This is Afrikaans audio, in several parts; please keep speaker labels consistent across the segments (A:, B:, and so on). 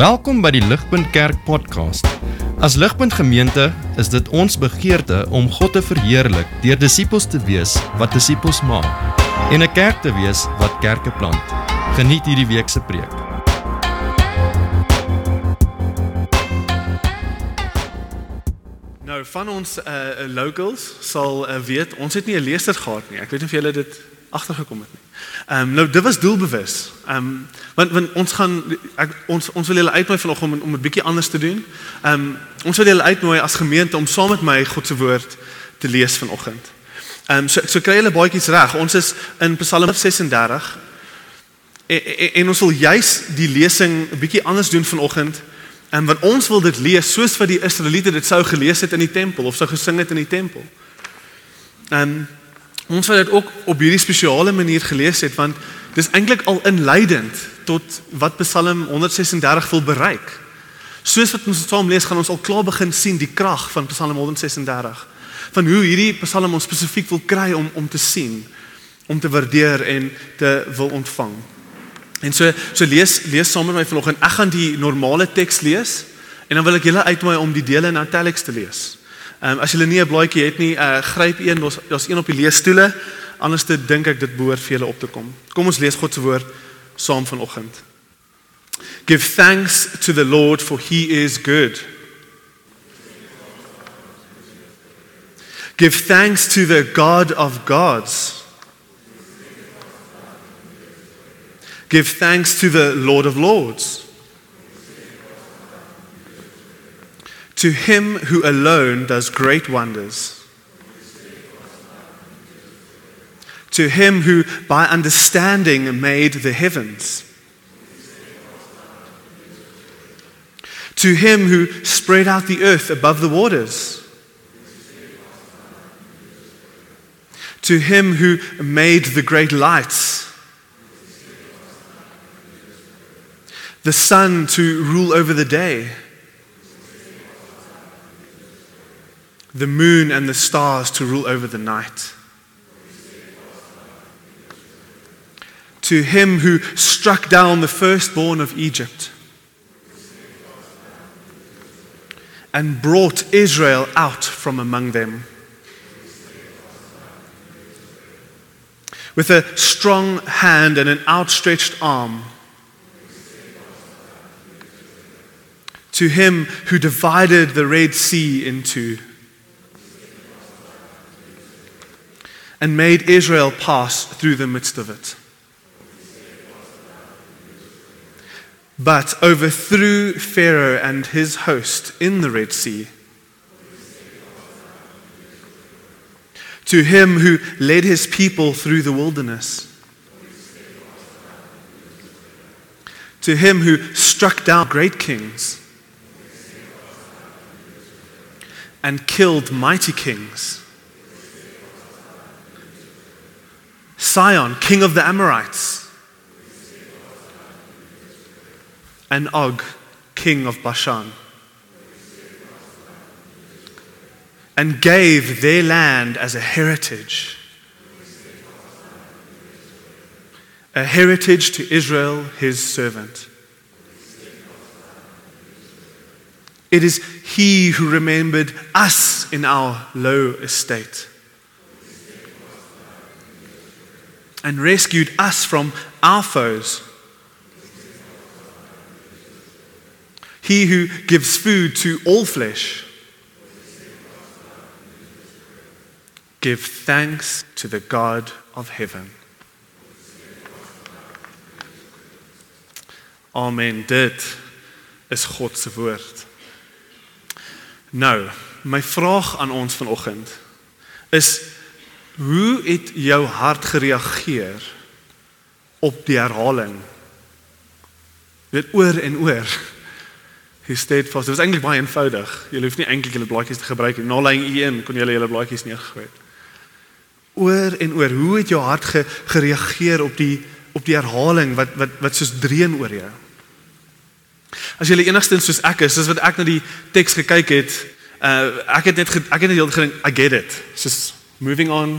A: Welkom by die Ligpunt Kerk podcast. As Ligpunt Gemeente is dit ons begeerte om God te verheerlik deur disippels te wees wat disippels maak en 'n kerk te wees wat kerke plant. Geniet hierdie week se preek.
B: Nou van ons uh locals sal uh, weet ons het nie 'n leser gehad nie. Ek weet nie of julle dit agtergekom het nie. Ehm um, nou dit was doelbewus. Ehm um, want want ons gaan ek, ons ons wil julle uitnooi vanoggend om om 'n bietjie anders te doen. Ehm um, ons wil julle uitnooi as gemeente om saam met my God se woord te lees vanoggend. Ehm um, so so kry julle baadjies reg. Ons is in Psalm 36. En, en, en ons wil juis die lesing 'n bietjie anders doen vanoggend. En want ons wil dit lees soos wat die Israeliete dit sou gelees het in die tempel of sou gesing het in die tempel. Ehm um, ons wil dit ook op hierdie spesiale manier gelees het want dis eintlik al inleidend tot wat Psalm 136 wil bereik. Soos wat ons saam lees, gaan ons al klaar begin sien die krag van Psalm 136. Van hoe hierdie Psalm ons spesifiek wil kry om om te sien, om te waardeer en te wil ontvang. En so so lees lees saam met my vanoggend. Ek gaan die normale teks lees en dan wil ek julle uitnooi om die dele in italics te lees. Ehm um, as julle nie 'n blaadjie het nie, uh, gryp een, daar's daar's een op die leesstoele. Anders te dink ek dit behoort vir julle op te kom. Kom ons lees God se woord saam vanoggend. Give thanks to the Lord for he is good. Give thanks to the God of gods. Give thanks to the Lord of lords. To him who alone does great wonders. To him who by understanding made the heavens. To him who spread out the earth above the waters. To him who made the great lights. The sun to rule over the day the moon and the stars to rule over the night. To him who struck down the firstborn of Egypt and brought Israel out from among them. With a strong hand and an outstretched arm. To him who divided the Red Sea into and made Israel pass through the midst of it. But overthrew Pharaoh and his host in the Red Sea. To him who led his people through the wilderness. To him who struck down great kings and killed mighty kings Sion, king of the Amorites, and Og, king of Bashan, and gave their land as a heritage. A heritage to Israel, his servant. It is he who remembered us in our low estate and rescued us from our foes. He who gives food to all flesh. Give thanks to the God of heaven. Amen. Dit is God se woord. Nou, my vraag aan ons vanoggend is Hoe het jou hart gereageer op die herhaling? Dit oor en oor. He stayed fast. Dit was eintlik baie eenvoudig. Jy hoef nie eintlik julle blaadjies te gebruik nie. Na lyn 1 kon jy julle blaadjies neergegooi het. Oor en oor. Hoe het jou hart ge, gereageer op die op die herhaling wat wat wat soos dreun oor jou? As jy enigstens soos ek is, soos wat ek na die teks gekyk het, uh ek het net ek het net heeltemal gedink I get it. Soos Moving on.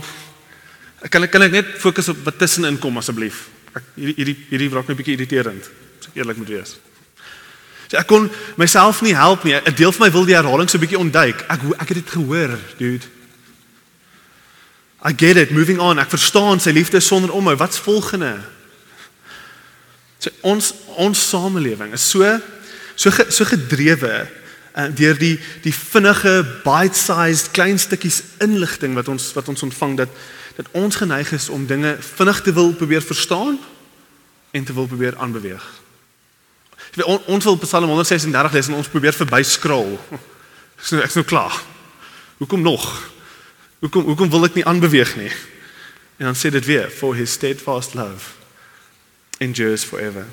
B: Kan ek kan ek net fokus op wat tussenin kom asseblief? Ek hierdie hierdie hierdie raak my bietjie irriterend. As ek eerlik moet wees. So ek kon myself nie help nie. 'n Deel van my wil die herhaling so bietjie ontduik. Ek ek het dit gehoor, dude. I get it, moving on. Ek verstaan sy liefde sonder omhou. Wat's volgende? So ons ons samelewing is so so so gedrewe uh, deur die die vinnige bite-sized klein stukkies inligting wat ons wat ons ontvang dat dat ons geneig is om dinge vinnig te wil probeer verstaan en te wil probeer aanbeweeg. On, ons wil Psalm 136 lees en ons probeer verby scroll. Ek's nou ek's nou klaar. Hoekom nog? Hoekom hoekom wil ek nie aanbeweeg nie? En dan sê dit weer for his steadfast love endures forever.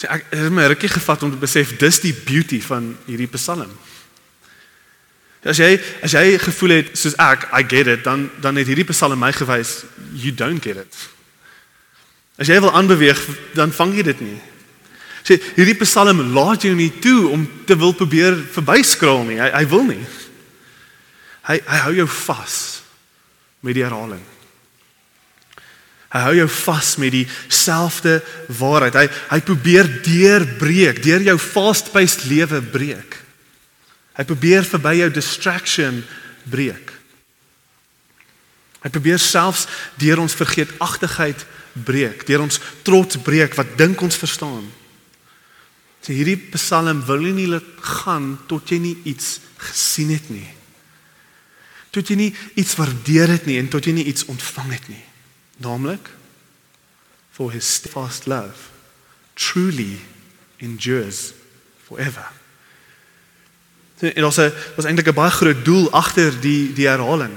B: Sê ek het my rukkie gevat om te besef dis die beauty van hierdie Psalm. As jy as jy gevoel het soos ek I get it dan dan het hierdie Psalm my gewys you don't get it. As jy wil aanbeweeg dan vang jy dit nie. Sê hierdie Psalm laat jou nie toe om te wil probeer verbyskraal nie. Hy hy wil nie. Hy hy hou jou vas met die herhaling. Hy hou jou vas met dieselfde waarheid. Hy hy probeer deurbreek, deur jou fast-paced lewe breek. Hy probeer verby jou distraction breek. Hy probeer selfs deur ons vergeetachtigheid breek, deur ons trots breek wat dink ons verstaan. So hierdie Psalm wil nie laat gaan tot jy nie iets gesien het nie. Tot jy nie iets waardeer het nie en tot jy nie iets ontvang het nie. Naamlik for his steadfast love truly endures forever. En ons was eintlik 'n baie groot doel agter die die herhaling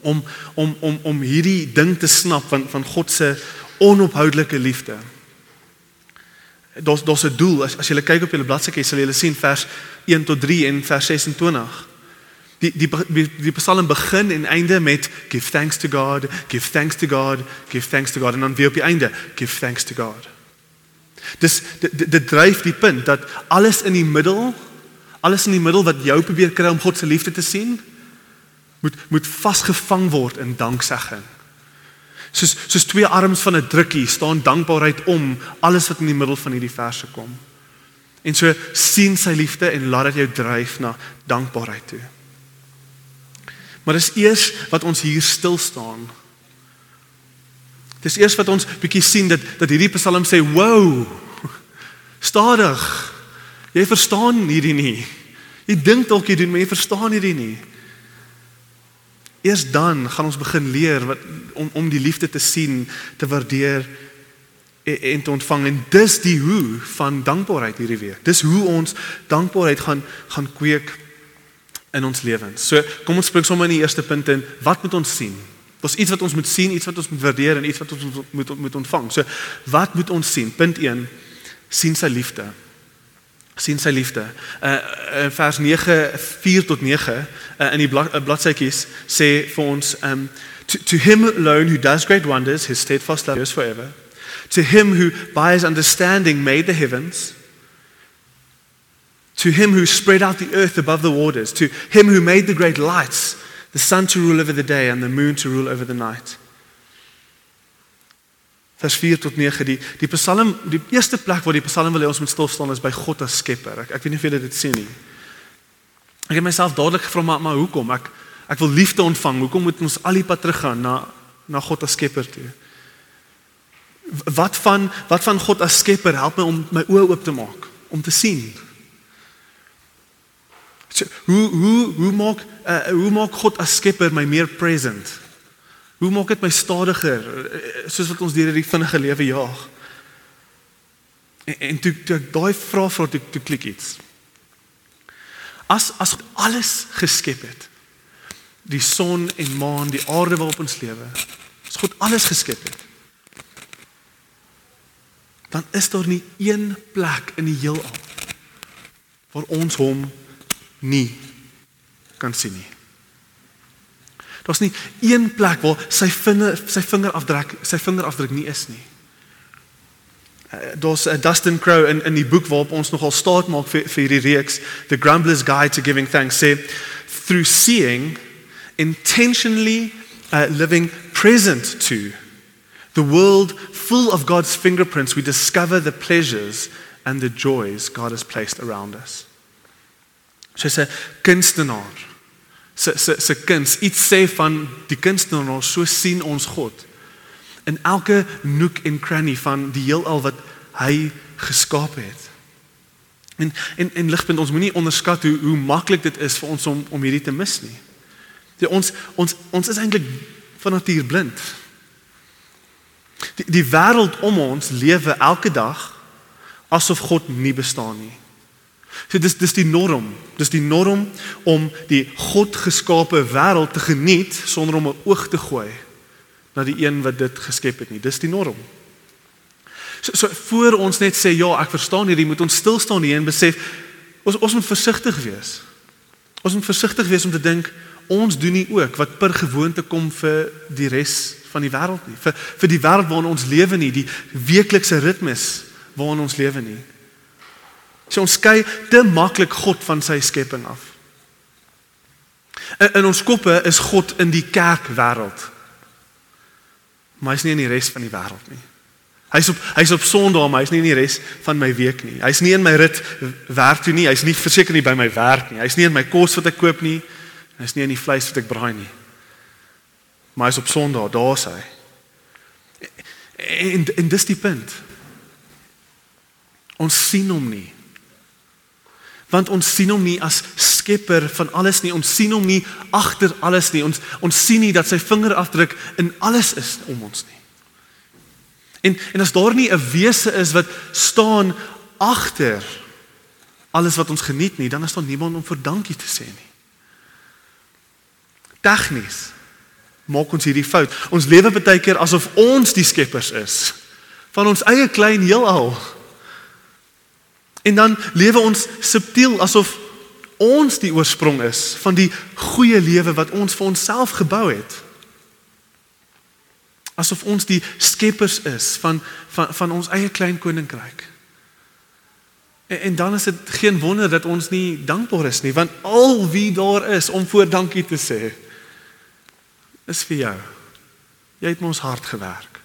B: om om om om hierdie ding te snap van van God se onophoudelike liefde. Daar's daar's 'n doel as as jy kyk op julle bladsy sal jy sien vers 1 tot 3 en vers 26. Die die die, Psalm begin en einde met give thanks to God, give thanks to God, give thanks to God en dan weer op die einde give thanks to God. Dis dit dit dryf die punt dat alles in die middel alles in die middel wat jou probeer kry om God se liefde te sien moet moet vasgevang word in danksegging. Soos soos twee arms van 'n drukkie staan dankbaarheid om alles wat in die middel van hierdie verse kom. En so sien sy liefde en laat dit jou dryf na dankbaarheid toe. Maar dis eers wat ons hier stil staan. Dis eers wat ons bietjie sien dat dat hierdie Psalm sê, "Wow! Stadig. Jy verstaan hierdie nie. Jy dink dalk jy doen, maar jy verstaan hierdie nie." Eers dan gaan ons begin leer wat om om die liefde te sien, te waardeer en, en te ontvang en dis die hoe van dankbaarheid hierdie week. Dis hoe ons dankbaarheid gaan gaan kweek in ons lewens. So kom ons spring sommer in die eerste punt in wat moet ons sien? Daar's iets wat ons moet sien, iets wat ons moet waardeer en iets wat ons moet moet ontvang. So wat moet ons sien? Punt 1: sien sy liefde sien sy liefde. Uh, uh vers 9 4 tot 9 uh, in die blad, uh, bladsytjies sê vir ons um to, to him alone who does great wonders his steadfast love is forever. To him who by his understanding made the heavens to him who spread out the earth above the waters to him who made the great lights the sun to rule over the day and the moon to rule over the night vers 4 tot 9 die die Psalm die eerste plek waar die Psalm wil hê ons moet stil staan is by God as skepper. Ek ek weet nie of julle dit sien nie. Ek het myself dadelik gevra maar, maar hoekom? Ek ek wil liefde ontvang. Hoekom moet ons al die pad teruggaan na na God as skepper toe? Wat van wat van God as skepper help my om my oë oop te maak om te sien? Hoe hoe hoe maak uh, hoe maak God as skepper my meer present? Hoe maak dit my stadiger soos wat ons deur hierdie vinnige lewe jaag? En, en toe toe ek daai vraag vra toe toe klik iets. As as alles geskep het. Die son en maan, die aarde waarop ons lewe. As God alles geskep het. Dan is daar nie een plek in die heelal waar ons hom nie kan sien nie. Daar's nie een plek waar sy vinger sy vingerafdruk sy vingerafdruk nie is nie. Uh, Daar's 'n uh, Dustin Crow in in die boek waarop ons nogal staat maak vir vir hierdie reeks The Grumbler's Guide to Giving Thanks sê through seeing intentionally uh, living present to the world full of God's fingerprints we discover the pleasures and the joys God has placed around us. Soos 'n kunstenaar se se se kuns iets sê van die kunstenaar so sien ons God in elke nook en cranny van die heelal wat hy geskaap het. En en en ligpunt ons moenie onderskat hoe hoe maklik dit is vir ons om om hierdie te mis nie. Die ons ons ons is eintlik van natuur blind. Die die wêreld om ons lewe elke dag asof God nie bestaan nie. So dis dis die norm. Dis die norm om die God geskape wêreld te geniet sonder om 'n oog te gooi na die een wat dit geskep het nie. Dis die norm. So, so voor ons net sê ja, ek verstaan hierdie, moet ons stil staan hier en besef ons ons moet versigtig wees. Ons moet versigtig wees om te dink ons doen nie ook wat per gewoonte kom vir die res van die wêreld nie. Vir vir die wêreld waarin ons lewe nie, die weeklikse ritmes waarin ons lewe nie. So ons skei te maklik God van sy skepping af. In, in ons koppe is God in die kerkwêreld. Maar hy's nie in die res van die wêreld nie. Hy's op hy's op Sondag, maar hy's nie in die res van my week nie. Hy's nie in my rit werk toe nie. Hy's nie verseker nie by my werk nie. Hy's nie in my kos wat ek koop nie. Hy's nie in die vleis wat ek braai nie. Maar hy's op Sondag, daar's hy. En en dis die punt. Ons sien hom nie. Want ons sien hom nie as skepper van alles nie. Ons sien hom nie agter alles nie. Ons ons sien nie dat sy vingerafdruk in alles is om ons nie. En en as daar nie 'n wese is wat staan agter alles wat ons geniet nie, dan is daar niemand om vir dankie te sê nie. Tegnies maak ons hierdie fout. Ons lewe baie keer asof ons die skeppers is van ons eie klein heelal. En dan lewe ons subtiel asof ons die oorsprong is van die goeie lewe wat ons vir onsself gebou het. Asof ons die skeppers is van van van ons eie klein koninkryk. En, en dan is dit geen wonder dat ons nie dankbaar is nie, want al wie daar is om voor dankie te sê is vir jou. Jy het ons hard gewerk.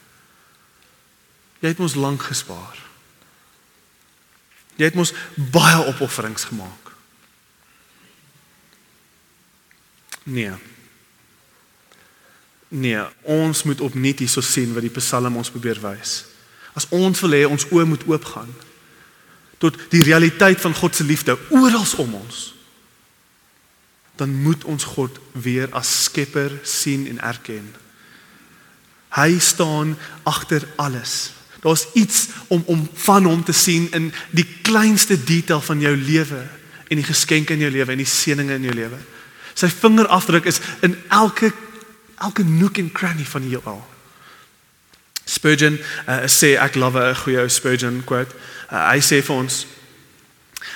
B: Jy het ons lank gespaar. Jy het mos baie opofferings gemaak. Nee. Nee, ons moet opnuut hierso sien wat die Psalm ons probeer wys. As ons wil hê ons oë moet oopgaan tot die realiteit van God se liefde oral om ons, dan moet ons God weer as skepper sien en erken. Hy staan agter alles. Daar's iets om om van hom te sien in die kleinste detail van jou lewe en die geskenke in jou lewe en die seëninge in jou lewe. Sy vingerafdruk is in elke elke nook en cranny van die heelal. Spurgeon uh, sê ek love 'n goeie Spurgeon quote. Uh, hy sê vir ons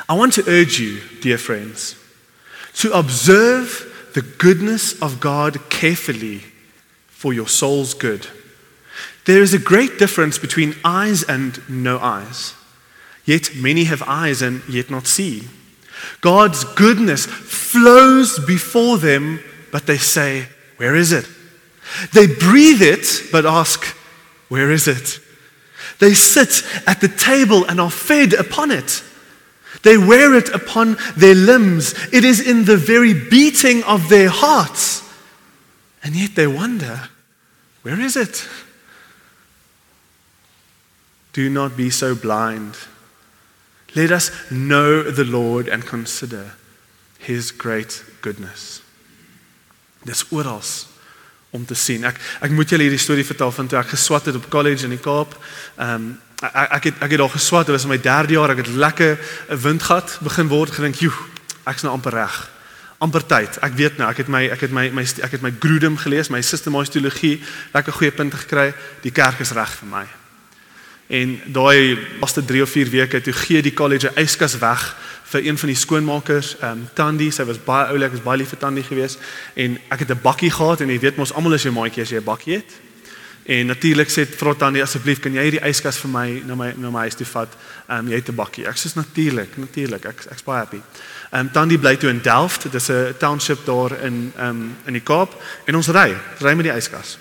B: I want to urge you, dear friends, to observe the goodness of God carefully for your soul's good. There is a great difference between eyes and no eyes. Yet many have eyes and yet not see. God's goodness flows before them, but they say, Where is it? They breathe it, but ask, Where is it? They sit at the table and are fed upon it. They wear it upon their limbs. It is in the very beating of their hearts. And yet they wonder, Where is it? Do not be so blind. Let us know the Lord and consider his great goodness. Dis oral om te sien. Ek ek moet julle hierdie storie vertel van toe ek geswat het op college in die Kaap. Ehm um, ek ek het ek het daar geswat, dit was in my 3de jaar, ek het lekker 'n windgat begin word gedink, "Joe, ek's nou amper reg." amper tyd. Ek weet nou, ek het my ek het my my ek het my Grudem gelees, my sistematiese teologie, lekker goeie punte gekry. Die kerk is reg vir my. En daai laaste 3 of 4 weke toe gee die college 'n yskas weg vir een van die skoonmakers, ehm um, Tandi, sy was baie oulik, is baie lief vir Tandi geweest en ek het 'n bakkie gehad en jy weet mos almal is jou maatjie as jy 'n bakkie het. En natuurlik sê vra Tandi asseblief kan jy hierdie yskas vir my na my na my huis toe vat? Ehm um, jy het 'n bakkie. Ek sê natuurlik, natuurlik. Ek ek's baie happy. Ehm um, Tandi bly toe in Delft. Dit is 'n township daar in ehm um, in die Kaap en ons ry, ry met die yskas.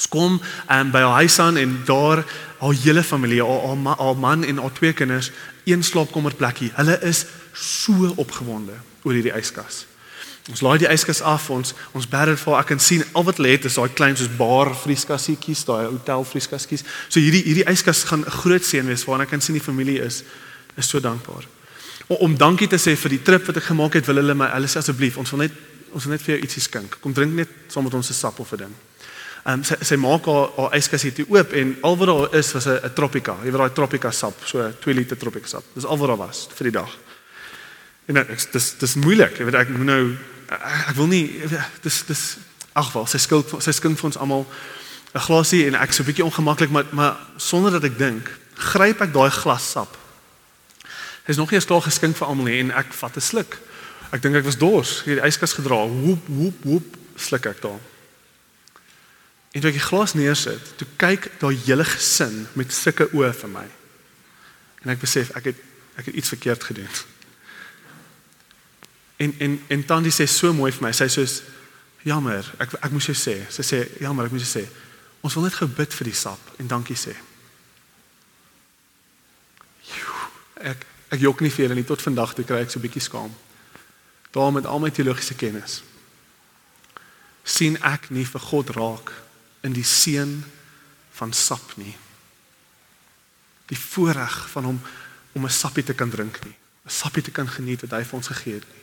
B: Ons kom um, by haar huis aan en daar haar hele familie, haar, haar, haar man en haar twee kinders, een slaapkamerplekkie. Hulle is so opgewonde oor hierdie yskas. Ons laai die yskas af, ons ons bær dit vir ek kan sien al wat lê het is daai klein soos bar vrieskassietjies, daai hotel vrieskaskies. So hierdie hierdie yskas gaan 'n groot seën wees waarna ek kan sien die familie is is so dankbaar. Om, om dankie te sê vir die trip wat ek gemaak het, wil hulle my hulle sê asseblief, ons wil net ons wil net vir jou ietsie skink. Kom drink net saam met ons 'n sap of 'n ding. Um, sy sy maak haar haar yskas hier toe oop en al wat daar is was 'n Tropica. Jy weet daai Tropica sap, so 2 liter Tropica sap. Dis al wat daar was vir die dag. En dit dis dis moeilik. Jy weet ek moet nou ek, ek wil nie dis dis ag wel, sy skuld sy skink vir ons almal 'n glasie en ek so 'n bietjie ongemaklik maar maar sonder dat ek dink, gryp ek daai glas sap. Hy's nog nie eens klaar geskink vir almal nie en ek vat 'n sluk. Ek dink ek was dors. Hierdie yskas gedra. Woep woep woep sluk ek daar. En toe ek die glas neersit, toe kyk daai hele gesin met sulke oë vir my. En ek besef ek het ek het iets verkeerd gedoen. En en en Tannie sê so mooi vir my. Sy sê soos jammer, ek ek moes jou sê. Sy sê jammer, ek moes jou sê. Ons wil net gou bid vir die sap en dankie sê. Ek ek jok nie vir julle nie tot vandag toe kry ek so 'n bietjie skaam. Daar met al my teologiese kennis sien ek nie vir God raak in die seën van sap nie. Die voorreg van hom om 'n sappie te kan drink nie. 'n Sappie te kan geniet wat hy vir ons gegee het nie.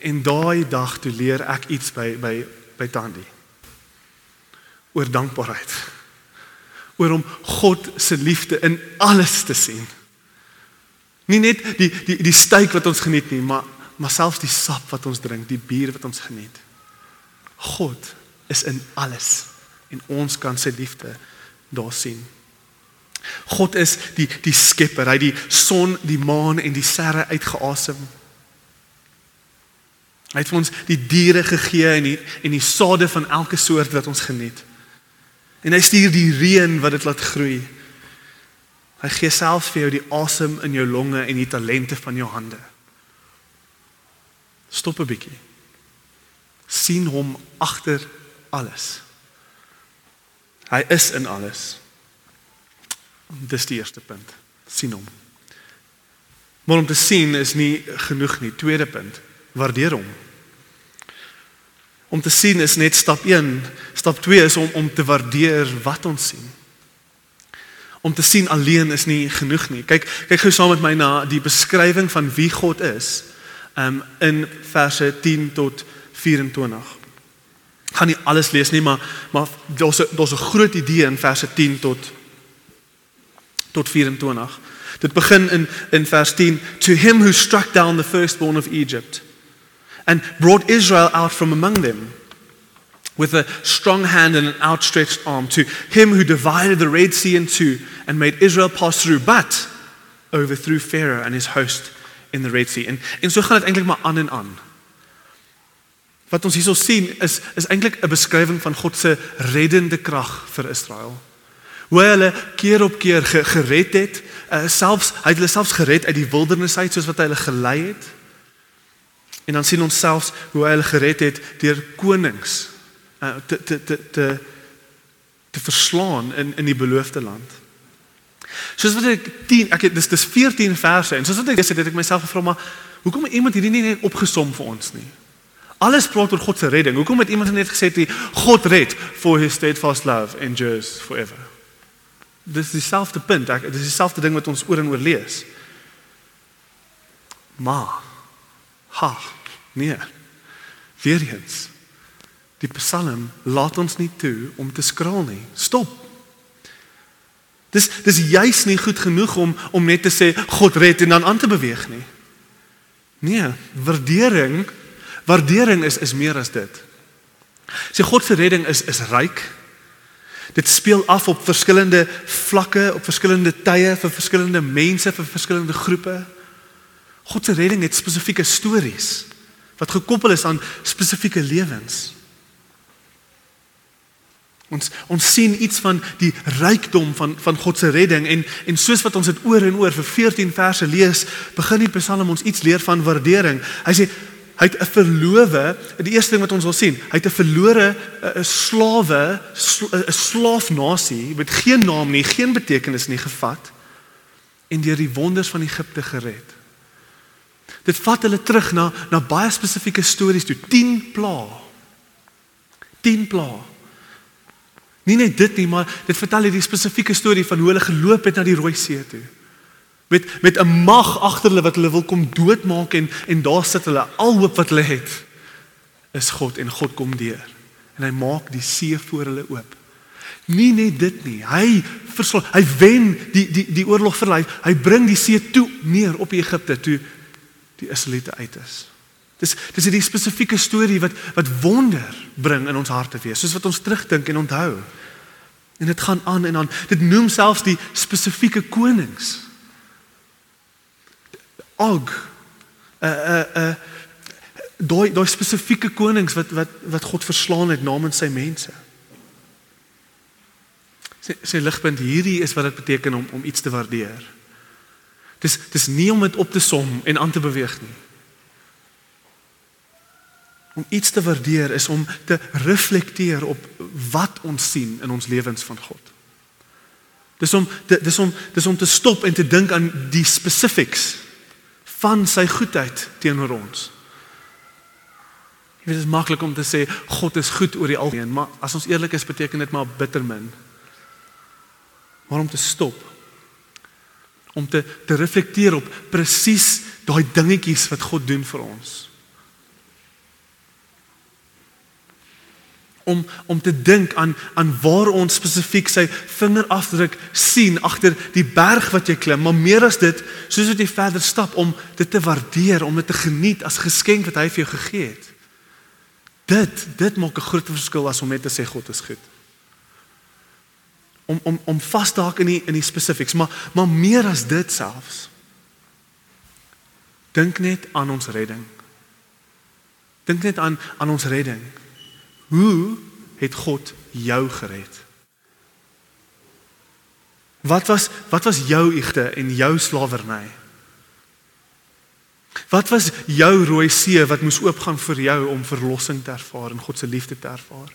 B: En daai dag toe leer ek iets by by by Tandi. Oor dankbaarheid. Oor om God se liefde in alles te sien. Nie net die die die steak wat ons geniet nie, maar maar selfs die sap wat ons drink, die bier wat ons geniet. God is in alles en ons kan sy liefde daar sien. God is die die skepper, hy die son, die maan en die sterre uitgeasem. Hy het vir ons die diere gegee en die en die sade van elke soort wat ons geniet. En hy stuur die reën wat dit laat groei. Hy gee selfs vir jou die asem in jou longe en die talente van jou hande. Stop 'n bietjie. sien hom agter alles. Hy is in alles. Dis die eerste punt. sien hom. Maar om te sien is nie genoeg nie. Tweede punt, waardeer hom. Om te sien is net stap 1. Stap 2 is om om te waardeer wat ons sien. Om te sien alleen is nie genoeg nie. Kyk, kyk gou saam met my na die beskrywing van wie God is. Um in verse 10 tot 24 gaan nie alles lees nie, maar maar daar's daar's 'n groot idee in verse 10 tot tot 24. Dit begin in in vers 10 to him who struck down the firstborn of Egypt and brought Israel out from among them with a strong hand and an outstretched arm to him who divided the red sea in two and made Israel pass through but overthrew Pharaoh and his host in the red sea. En en so gaan dit eintlik maar aan en aan. Wat ons hierso sien is is eintlik 'n beskrywing van God se reddende krag vir Israel. Hoe hulle keer op keer ge, gered het, uh, selfs hy het hulle selfs gered uit die wildernis uit soos wat hy hulle gelei het. En dan sien ons selfs hoe hy hulle gered het deur konings uh, te te te te te verslaan in in die beloofde land. Soos wat ek 10 ek het dis dis 14 verse en soos wat ek gesê het, het ek myself gevra maar hoekom iemand hierdie nie net opgesom vir ons nie? Alles praat oor God se redding. Hoekom het iemand net gesê dat God red for his steadfast love endures forever? Dis dieselfde punt. Ek dis dieselfde ding wat ons oor en oor lees. Maar ha, nee. Weer eens. Die Psalm laat ons nie toe om te skraal nie. Stop. Dis dis juis nie goed genoeg om om net te sê God red en dan aan te beweeg nie. Nee, waardering Waardering is is meer as dit. Sy God se redding is is ryk. Dit speel af op verskillende vlakke, op verskillende tye vir verskillende mense, vir verskillende groepe. God se redding het spesifieke stories wat gekoppel is aan spesifieke lewens. Ons ons sien iets van die rykdom van van God se redding en en soos wat ons dit oor en oor vir 14 verse lees, begin die Psalm ons iets leer van waardering. Hy sê hy het 'n verlowe, die eerste ding wat ons wil sien, hy het 'n verlore 'n slawe, 'n slaafnasie met geen naam nie, geen betekenis nie gevat en deur die wonders van Egipte gered. Dit vat hulle terug na na baie spesifieke stories toe, 10 pla. 10 pla. Nie net dit nie, maar dit vertel hierdie spesifieke storie van hoe hulle geloop het na die Rooi See toe met met 'n mag agter hulle wat hulle wil kom doodmaak en en daar sit hulle al hoop wat hulle het is God en God kom deur en hy maak die see voor hulle oop. Nie net dit nie. Hy verslaan, hy wen die die die oorlog vir hulle. Hy bring die see toe neer op Egipte toe die Israeliete uit is. Dis dis hierdie spesifieke storie wat wat wonder bring in ons harte wees, soos wat ons terugdink en onthou. En dit gaan aan en aan. Dit noem selfs die spesifieke konings. Og uh uh uh daai daai spesifieke konings wat wat wat God verslaan het namens sy mense. Sy sy ligpunt hierdie is wat dit beteken om om iets te waardeer. Dis dis nie om dit op te som en aan te beweeg nie. Om iets te waardeer is om te reflekteer op wat ons sien in ons lewens van God. Dis om dis om dis om te stop en te dink aan die specifics van sy goedheid teenoor ons. Dit is maklik om te sê God is goed oor die algemeen, maar as ons eerlik is, beteken dit maar bitter min. Maar om te stop om te te reflekteer op presies daai dingetjies wat God doen vir ons. Om om te dink aan aan waar ons spesifiek sy vingerafdruk sien agter die berg wat jy klim, maar meer as dit, soos wat jy verder stap om dit te waardeer, om dit te geniet as geskenk wat hy vir jou gegee het. Dit dit maak 'n groot verskil as om net te sê God is goed. Om om om vas te haak in die in die spesifieks, maar maar meer as dit selfs. Dink net aan ons redding. Dink net aan aan ons redding. Hoe het God jou gered? Wat was wat was jou egte en jou slawerny? Wat was jou rooi see wat moes oopgaan vir jou om verlossing te ervaar en God se liefde te ervaar?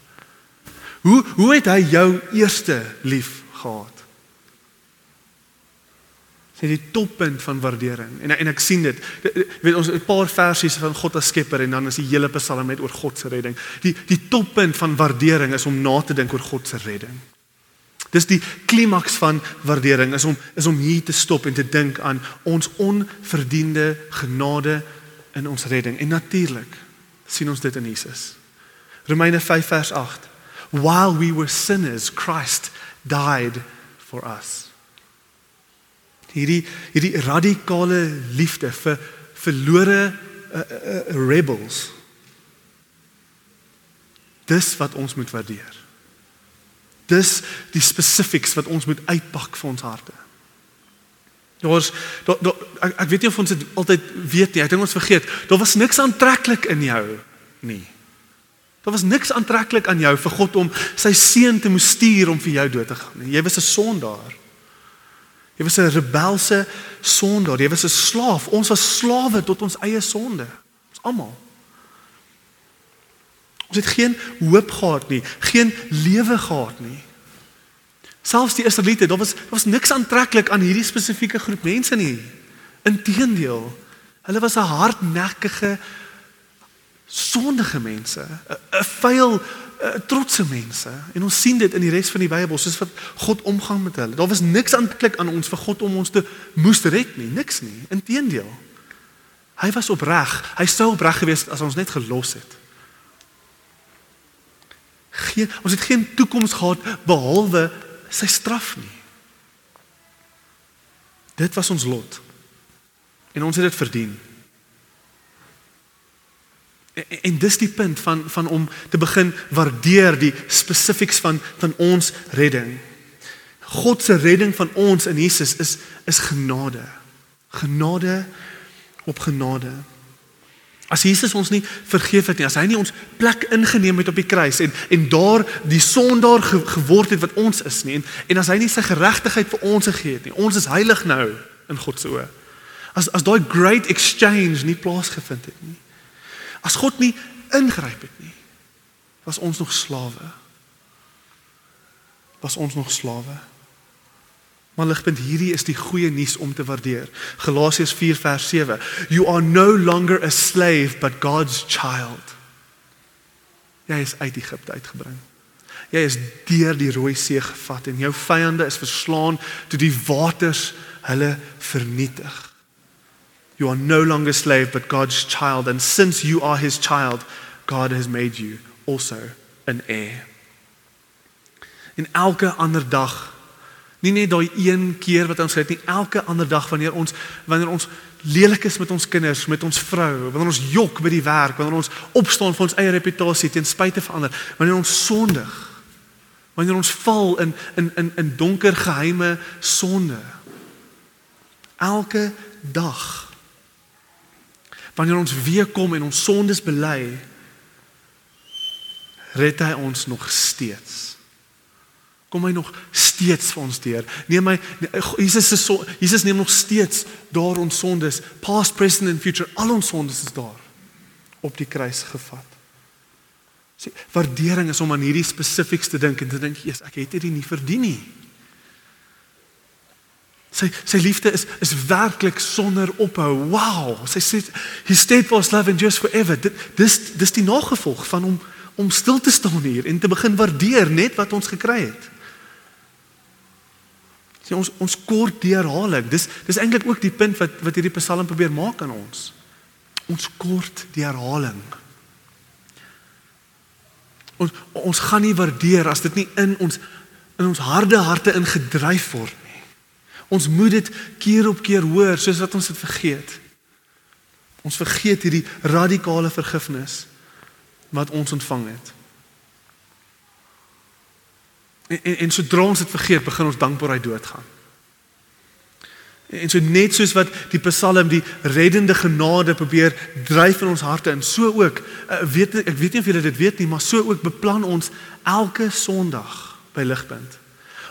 B: Hoe hoe het hy jou eerste lief gehad? Dit is die toppunt van waardering. En en ek sien dit. Jy weet ons 'n paar versies van God as Skepper en dan is die hele Psalm net oor God se redding. Die die toppunt van waardering is om na te dink oor God se redding. Dis die klimaks van waardering is om is om hier te stop en te dink aan ons onverdiende genade in ons redding. En natuurlik sien ons dit in Jesus. Romeine 5 vers 8. While we were sinners, Christ died for us hierdie hierdie radikale liefde vir verlore uh, uh, rebels dis wat ons moet waardeer dis die spesifieks wat ons moet uitpak vir ons harte Daar's daar da, ek, ek weet nie of ons dit altyd weet nie. Ek dink ons vergeet. Daar was niks aantreklik in jou nie. Daar was niks aantreklik aan jou vir God om sy seun te moes stuur om vir jou dood te gaan. Jy was 'n sondaar. Jy was 'n rebelse sondaar, jy was 'n slaaf. Ons was slawe tot ons eie sonde. Ons almal. Ons het geen hoop gehad nie, geen lewe gehad nie. Selfs die Israeliete, daar was daar was niks aantreklik aan hierdie spesifieke groep mense nie. Inteendeel, hulle was 'n hardnekkige sondige mense, 'n vuil uh, trotse mense en ons sien dit in die res van die Bybel soos wat God omgang met hulle. Daar was niks aanklik aan ons vir God om ons te moes red nie, niks nie. Inteendeel. Hy was opreg. Hy sou opreg gewees het as ons net gelos het. Geen ons het geen toekoms gehad behalwe sy straf nie. Dit was ons lot. En ons het dit verdien. En, en dis die punt van van om te begin waardeer die spesifieks van van ons redding. God se redding van ons in Jesus is is genade. Genade op genade. As Jesus ons nie vergeef het nie, as hy nie ons plek ingeneem het op die kruis en en daar die sondaar ge, geword het wat ons is nie en en as hy nie sy geregtigheid vir ons gegee het nie. Ons is heilig nou in God se oë. As as daai great exchange nie plaasgevind het nie As God nie ingryp het nie, was ons nog slawe. Was ons nog slawe. Maar ligpunt hierdie is die goeie nuus om te waardeer. Galasiërs 4 vers 7. You are no longer a slave but God's child. Jy is uit Egipte uitgebring. Jy is deur die Rooi See gevat en jou vyande is verslaan toe die waters hulle vernietig. You are no longer slave but God's child and since you are his child God has made you also an heir. In elke ander dag nie net daai een keer wat ons het nie elke ander dag wanneer ons wanneer ons lelik is met ons kinders, met ons vrou, wanneer ons jok by die werk, wanneer ons opstaan vir ons eie reputasie ten spyte van ander, wanneer ons sondig wanneer ons val in in in in donker geheime sonde elke dag wanneer ons weer kom en ons sondes bely red hy ons nog steeds. Kom hy nog steeds vir ons deur. Neem my Jesus se so, Jesus neem nog steeds daar ons sondes past present and future al ons sondes is daar op die kruis gevat. Sê, waardering is om aan hierdie spesifieks te dink en te dink, "Jesus, ek het dit nie verdien nie." Sy sy liefde is is werklik sonder ophou. Wow, sy sê he stayed for love and just forever. Dit dis dis die nagevolg van hom om stil te staan hier en te begin waardeer net wat ons gekry het. Sê ons ons kort herhaling. Dis dis eintlik ook die punt wat wat hierdie Psalm probeer maak aan ons. Ons kort die herhaling. Ons ons gaan nie waardeer as dit nie in ons in ons harde harte ingedryf word. Ons moet dit keer op keer hoor soos wat ons dit vergeet. Ons vergeet hierdie radikale vergifnis wat ons ontvang het. En en, en sodra ons dit vergeet, begin ons dankbaarheid doodgaan. En so net soos wat die Psalm die reddende genade probeer dryf in ons harte en so ook uh, weet ek weet nie of julle dit weet nie maar so ook beplan ons elke Sondag by Ligpunt.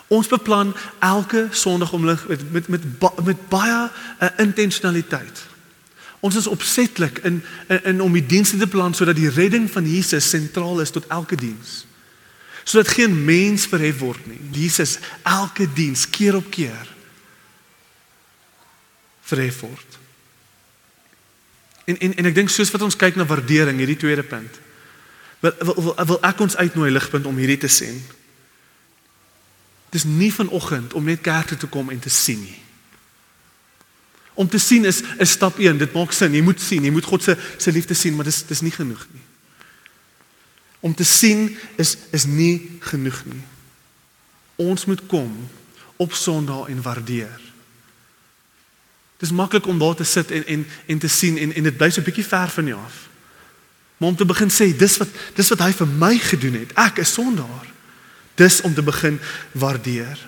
B: Ons beplan elke Sondag om lig met met met, ba, met baie uh, intentionaliteit. Ons is opsetlik in, in in om die dienste te plan sodat die redding van Jesus sentraal is tot elke diens. Sodat geen mens verhef word nie. Jesus elke diens keer op keer verhef word. En en en ek dink soos wat ons kyk na waardering hierdie tweede punt. Wil wil wil, ek ons uitnooi ligpunt om hierdie te sien. Dis nie vanoggend om net kerk toe te kom en te sien nie. Om te sien is is stap 1, dit maak sin. Jy moet sien, jy moet God se se liefde sien, maar dis dis nie genoeg nie. Om te sien is is nie genoeg nie. Ons moet kom op Sondag en waardeer. Dis maklik om daar te sit en en en te sien en en dit bly so 'n bietjie ver van jou af. Maar om te begin sê dis wat dis wat hy vir my gedoen het. Ek is sondaar. Dis om te begin waardeer.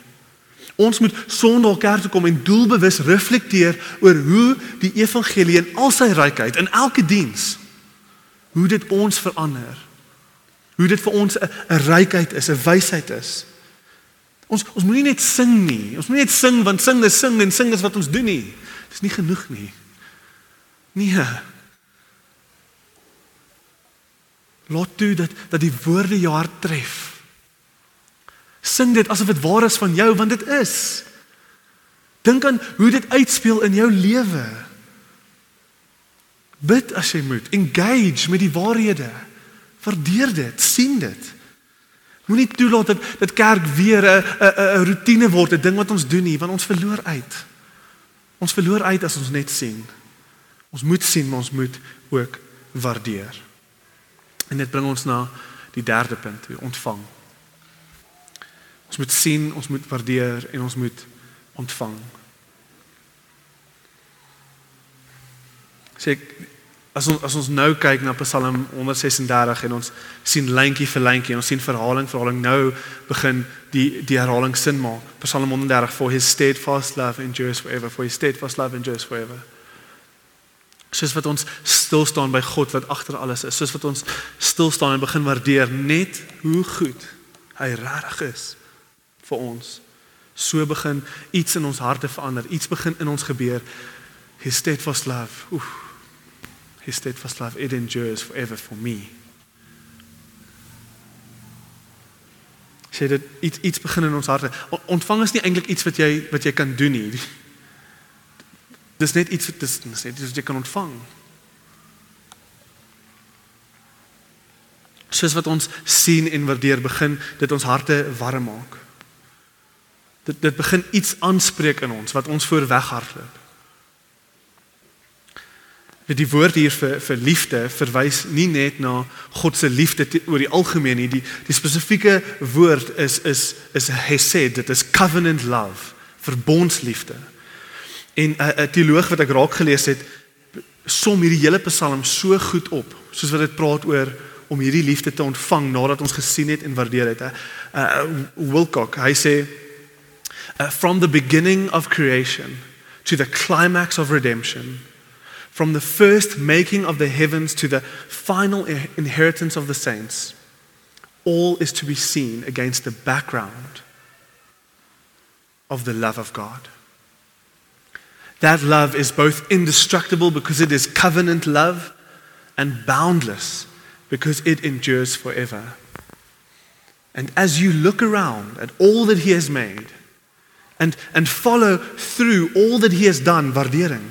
B: Ons moet Sondag kerk toe kom en doelbewus reflekteer oor hoe die evangelie in al sy rykheid in elke diens hoe dit ons verander. Hoe dit vir ons 'n rykheid is, 'n wysheid is. Ons ons moenie net sing nie. Ons moenie net sing want sing is sing en sing is wat ons doen nie. Dis nie genoeg nie. Nee. Laat toe dat dat die woorde jou hart tref. Sing dit asof dit waar is van jou want dit is. Dink aan hoe dit uitspeel in jou lewe. Bid as jy moet, engage met die waarhede. Waardeer dit, sien dit. Moenie toelaat dat dit kerk weer 'n 'n 'n rotine word, 'n ding wat ons doen nie, want ons verloor uit. Ons verloor uit as ons net sien. Ons moet sien, maar ons moet ook waardeer. En dit bring ons na die derde punt, ontvang. Ons moet sien, ons moet waardeer en ons moet ontvang. Sê as ons as ons nou kyk na Psalm 136 en ons sien lyntjie vir lyntjie en ons sien verhaling vir verhaling nou begin die die herhaling sin maak. Psalm 130 for his steadfast love endures forever for his steadfast love endures forever. Soos wat ons stil staan by God wat agter alles is, soos wat ons stil staan en begin waardeer net hoe goed hy regtig is vir ons. So begin iets in ons harte verander, iets begin in ons gebeur. His steadfast love. Oef His steadfast love it endures forever for me. Sê dit iets iets begin in ons harte. Ontvang is nie eintlik iets wat jy wat jy kan doen nie. Dis net iets wat dis net iets wat jy kan ontvang. Soos wat ons sien en waardeer begin dit ons harte warm maak. Dit dit begin iets aanspreek in ons wat ons voor weghardloop. Dit die woord hier vir vir liefde verwys nie net na God se liefde oor die algemeen nie. Die die spesifieke woord is is is hesed, dit is covenant love, verbondsliefde. En 'n uh, 'n teoloog wat ek raak gelees het, som hierdie hele Psalm so goed op, soos wat dit praat oor om hierdie liefde te ontvang nadat ons gesien het en waardeer het. Uh, Wilcock, hy sê uh, from the beginning of creation to the climax of redemption from the first making of the heavens to the final inheritance of the saints, all is to be seen against the background of the love of God. That love is both indestructible because it is covenant love and boundless because it endures forever. And as you look around at all that He has made and, and follow through all that He has done, waardering,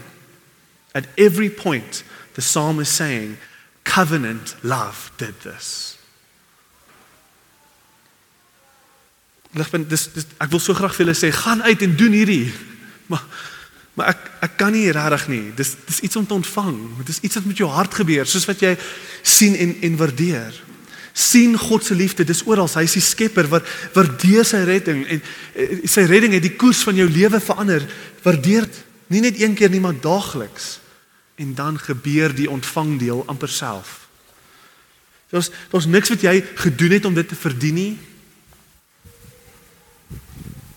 B: At every point, the psalm is saying, covenant love did this. Ligpunt dis, dis ek wil so graag vir julle sê gaan uit en doen hierdie. Maar maar ek ek kan nie regtig nie. Dis dis iets om te ontvang. Dit is iets wat met jou hart gebeur, soos wat jy sien en en waardeer. Sien God se liefde, dis oral. Hy is die skepper wat waardeer sy redding en eh, sy redding het die koers van jou lewe verander. Waardeer nie net een keer nie, maar daagliks en dan gebeur die ontvangdeel amper self. Daar's daar's niks wat jy gedoen het om dit te verdien nie.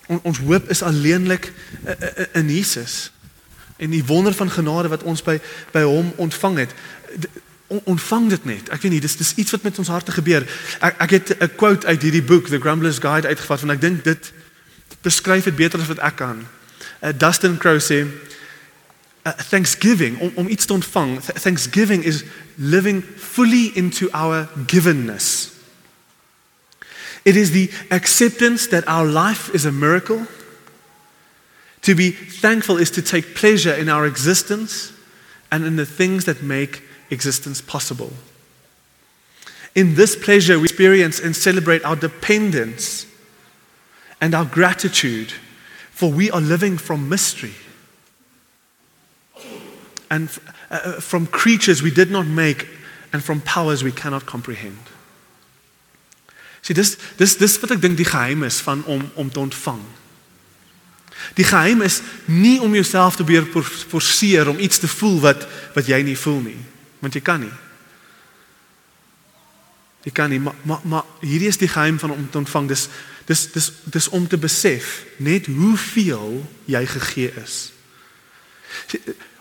B: On, ons hoop is alleenlik eh, eh, in Jesus. En die wonder van genade wat ons by by hom ontvang het, ontvang dit net. Ek weet nie, dis dis iets wat met ons harte gebeur. Ek ek het 'n quote uit hierdie boek The Grumbler's Guide uitgevat want ek dink dit beskryf dit beter as wat ek kan. Uh, Dustin Crowe sê uh, thanksgiving om, om iets te ontvang th thanksgiving is living fully into our givenness it is the acceptance that our life is a miracle to be thankful is to take pleasure in our existence and in the things that make existence possible in this pleasure we experience and celebrate our dependence and our gratitude for we are living from mystery and uh, uh, from creatures we did not make and from powers we cannot comprehend. Sien dis dis dis wat ek dink die geheim is van om om te ontvang. Die geheim is nie om jouself te probeer forceer om iets te voel wat wat jy nie voel nie, want jy kan nie. Jy kan nie, maar maar maar hierdie is die geheim van om te ontvang. Dis dis dis dis om te besef net hoeveel jy gegee is.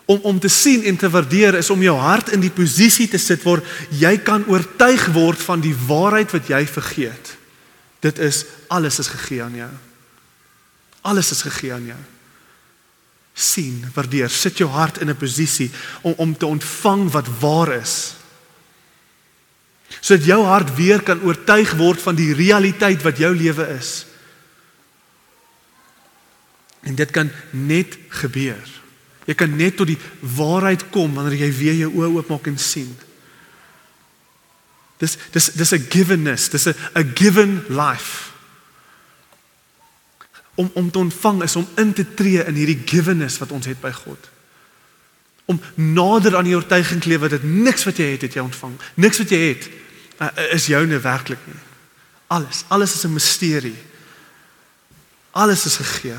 B: Om om te sien en te waardeer is om jou hart in die posisie te sit waar jy kan oortuig word van die waarheid wat jy vergeet. Dit is alles is gegee aan jou. Alles is gegee aan jou. Sien, waardeer, sit jou hart in 'n posisie om om te ontvang wat waar is. Sodat jou hart weer kan oortuig word van die realiteit wat jou lewe is. En dit kan net gebeur Jy kan net tot die waarheid kom wanneer jy weer jou oë oopmaak en sien. Dis dis dis 'n givenness, dis 'n 'n given life. Om om te ontvang is om in te tree in hierdie givenness wat ons het by God. Om nader aan die oortuiging te leef dat niks wat jy het het jy ontvang. Niks wat jy het uh, is joune werklik nie. Alles, alles is 'n misterie. Alles is gegee.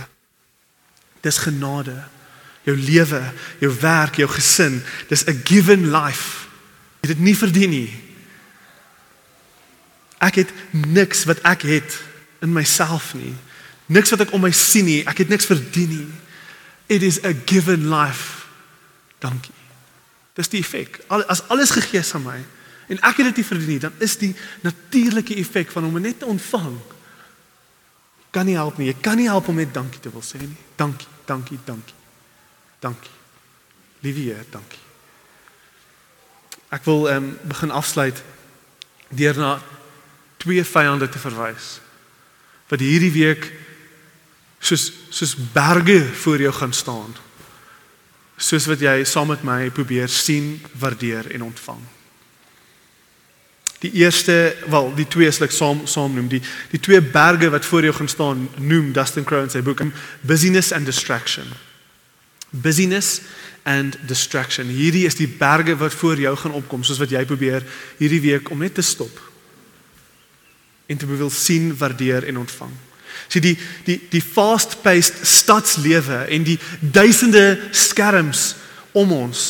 B: Dis genade jou lewe, jou werk, jou gesin. Dis 'n given life. Jy het dit nie verdien nie. Ek het niks wat ek het in myself nie. Niks wat ek om my sien nie. Ek het niks verdien nie. It is a given life. Dankie. Dis die effek. As alles gegee is aan my en ek het dit nie verdien nie, dan is die natuurlike effek van om net te ontvang kan nie help nie. Jy kan nie help om net dankie te wil sê nie. Dankie, dankie, dankie. Dankie. Liewe Heer, dankie. Ek wil ehm um, begin afsluit deur na twee vyande te verwys wat hierdie week soos soos berge voor jou gaan staan. Soos wat jy saam met my probeer sien, waardeer en ontvang. Die eerste, wel, die twee is ek saam saam noem, die die twee berge wat voor jou gaan staan, noem Dustin Crow in sy boek Busyness and Distraction. Busyness and distraction. Hierdie is die berge wat voor jou gaan opkom, soos wat jy probeer hierdie week om net te stop en te wil sien, waardeer en ontvang. Sien die die die fast-paced stadslewe en die duisende skerms om ons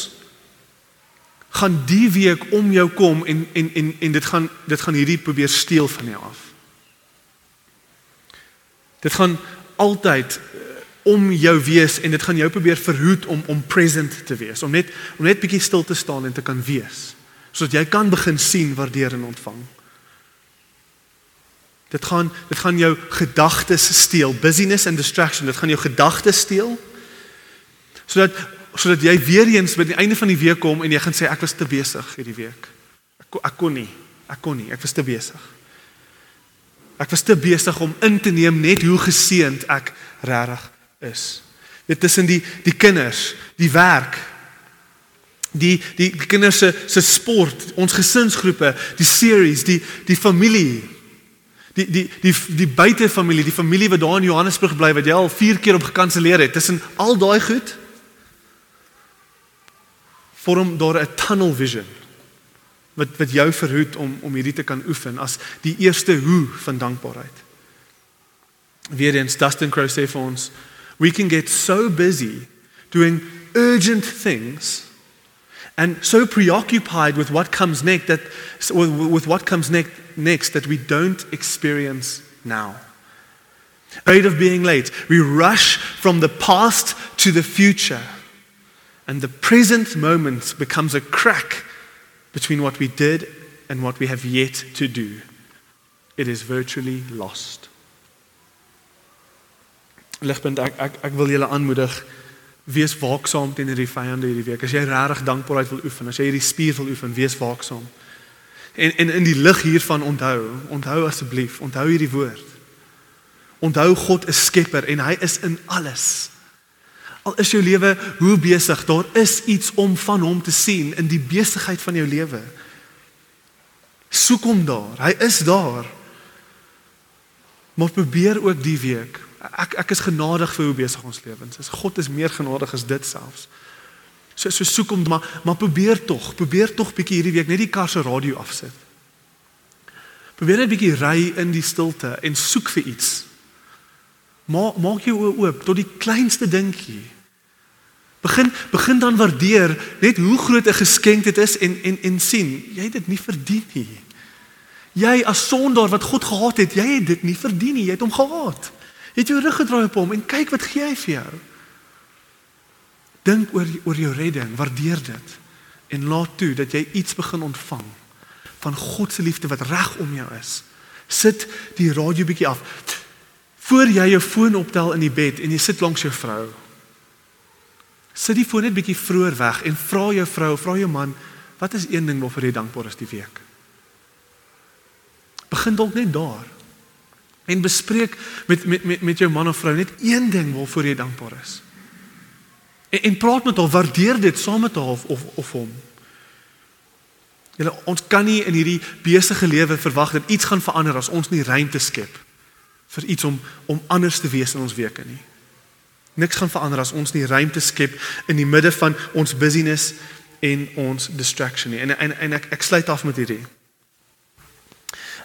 B: gaan die week om jou kom en en en en dit gaan dit gaan hierdie probeer steel van jou af. Dit gaan altyd om jou wees en dit gaan jou probeer verhoed om om present te wees, om net om net bietjie stil te staan en te kan wees, sodat jy kan begin sien, waardeer en ontvang. Dit gaan dit gaan jou gedagtes steel, busyness and distraction, dit gaan jou gedagtes steel. Sodat sodat jy weer eens by die einde van die week kom en jy gaan sê ek was te besig hierdie week. Ek ek kon nie, ek kon nie, ek was te besig. Ek was te besig om in te neem net hoe geseënd ek regtig is. Dit tussen die die kinders, die werk, die die, die kinders se se sport, ons gesinsgroepe, die series, die die familie. Die die die die buitefamilie, die familie wat daar in Johannesburg bly wat jy al 4 keer op gekanselleer het. Tussen al daai goed vorm daar 'n tunnel vision wat wat jou verhoed om om hierdie te kan oefen as die eerste hoe van dankbaarheid. Weer eens Dustin Crow sê vir ons we can get so busy doing urgent things and so preoccupied with what comes next that with what comes next next that we don't experience now. Afraid of being late we rush from the past to the future. And the present moment becomes a crack between what we did and what we have yet to do. It is virtually lost. Ligpunt ek ek ek wil julle aanmoedig wees waaksaam teenoor die vyande hierdie week. As jy regtig dankbaarheid wil oefen, as jy hierdie spier wil oefen, wees waaksaam. En en in die lig hiervan onthou, onthou asseblief, onthou hierdie woord. Onthou God is skepper en hy is in alles. Al is jou lewe hoe besig, daar is iets om van hom te sien in die besigheid van jou lewe. Soek hom daar. Hy is daar. Maar probeer ook die week Ek ek is genadig vir hoe besig ons lewens is. God is meer genadig as dit selfs. So so soek hom maar maar probeer tog, probeer tog bietjie hierdie week net die kar se radio afsit. Probeer net bietjie ry in die stilte en soek vir iets. Maak maak jou oë oop tot die kleinste dingetjie. Begin begin dan waardeer net hoe groot 'n geskenk dit is en en en sien, jy het dit nie verdien nie. Jy as sondaar wat God gehaat het, jy het dit nie verdien nie, jy het hom gehaat. Het jou rug gedraai op hom en kyk wat gee hy vir jou. Dink oor oor jou redding, waardeer dit en laat toe dat jy iets begin ontvang van God se liefde wat reg om jou is. Sit die radio bietjie af. Voor jy jou foon optel in die bed en jy sit langs jou vrou. Sit die foon net bietjie vroeër weg en vra jou vrou, vra jou man, wat is een ding waarvoor jy dankbaar is die week? Begin dalk net daar. En bespreek met met met met jou man of vrou net een ding waarvoor jy dankbaar is. En, en praat met haar, waardeer dit saam met haar of of, hom. Julle ons kan nie in hierdie besige lewe verwag dat iets gaan verander as ons nie ruimte skep vir iets om om anders te wees in ons weke nie. Niks gaan verander as ons nie ruimte skep in die midde van ons busyness en ons distraction nie. En en en ek ek sluit af met hierdie.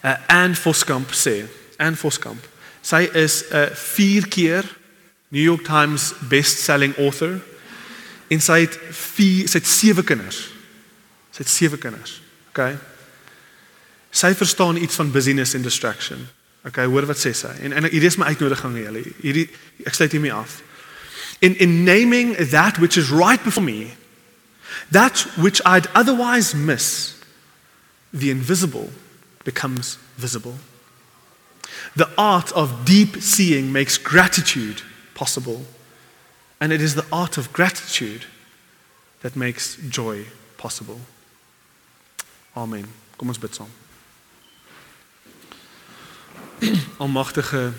B: Uh, and for Scamp sê Anne Voskamp. Sy is 'n uh, 4 keer New York Times best-selling author en sy het 4 sy het 7 kinders. Sy het 7 kinders. Okay. Sy verstaan iets van business and distraction. Okay, hoor wat sê sy. En en hier is my uitnodiging aan julle. Hierdie ek sluit hiermee af. In in naming that which is right before me, that which I'd otherwise miss, the invisible becomes visible. The art of deep seeing makes gratitude possible. And it is the art of gratitude that makes joy possible. Amen. Kom ons bid saam. Almagtige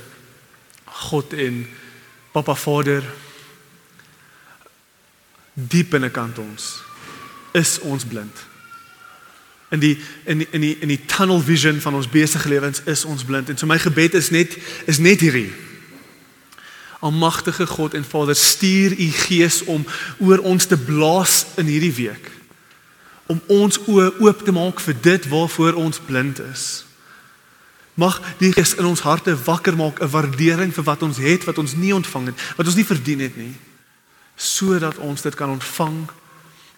B: God en Papa Vader diep binnekant ons is ons blind. In die in die in die in die tunnel vision van ons besige lewens is ons blind en so my gebed is net is net hierdie. Almagtige God en Vader, stuur u Gees om oor ons te blaas in hierdie week. Om ons oë oop te maak vir dit waarvoor ons blind is. Mag die Gees in ons harte wakker maak 'n waardering vir wat ons het, wat ons nie ontvang het, wat ons nie verdien het nie, sodat ons dit kan ontvang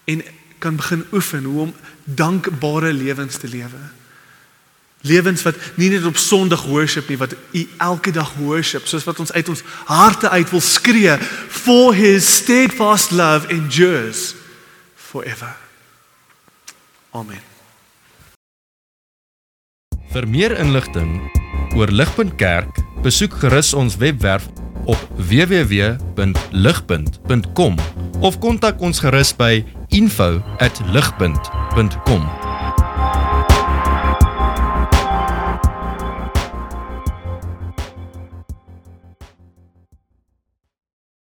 B: en kan begin oefen hoe om dankbare lewens te lewe. Lewens wat nie net op Sondag worship nie, wat u elke dag worship, soos wat ons uit ons harte uit wil skree, for his steadfast love endures forever. Amen.
A: Vir meer inligting oor Ligpunt Kerk, besoek gerus ons webwerf op www.ligpunt.com of kontak ons gerus by info@ligpunt.com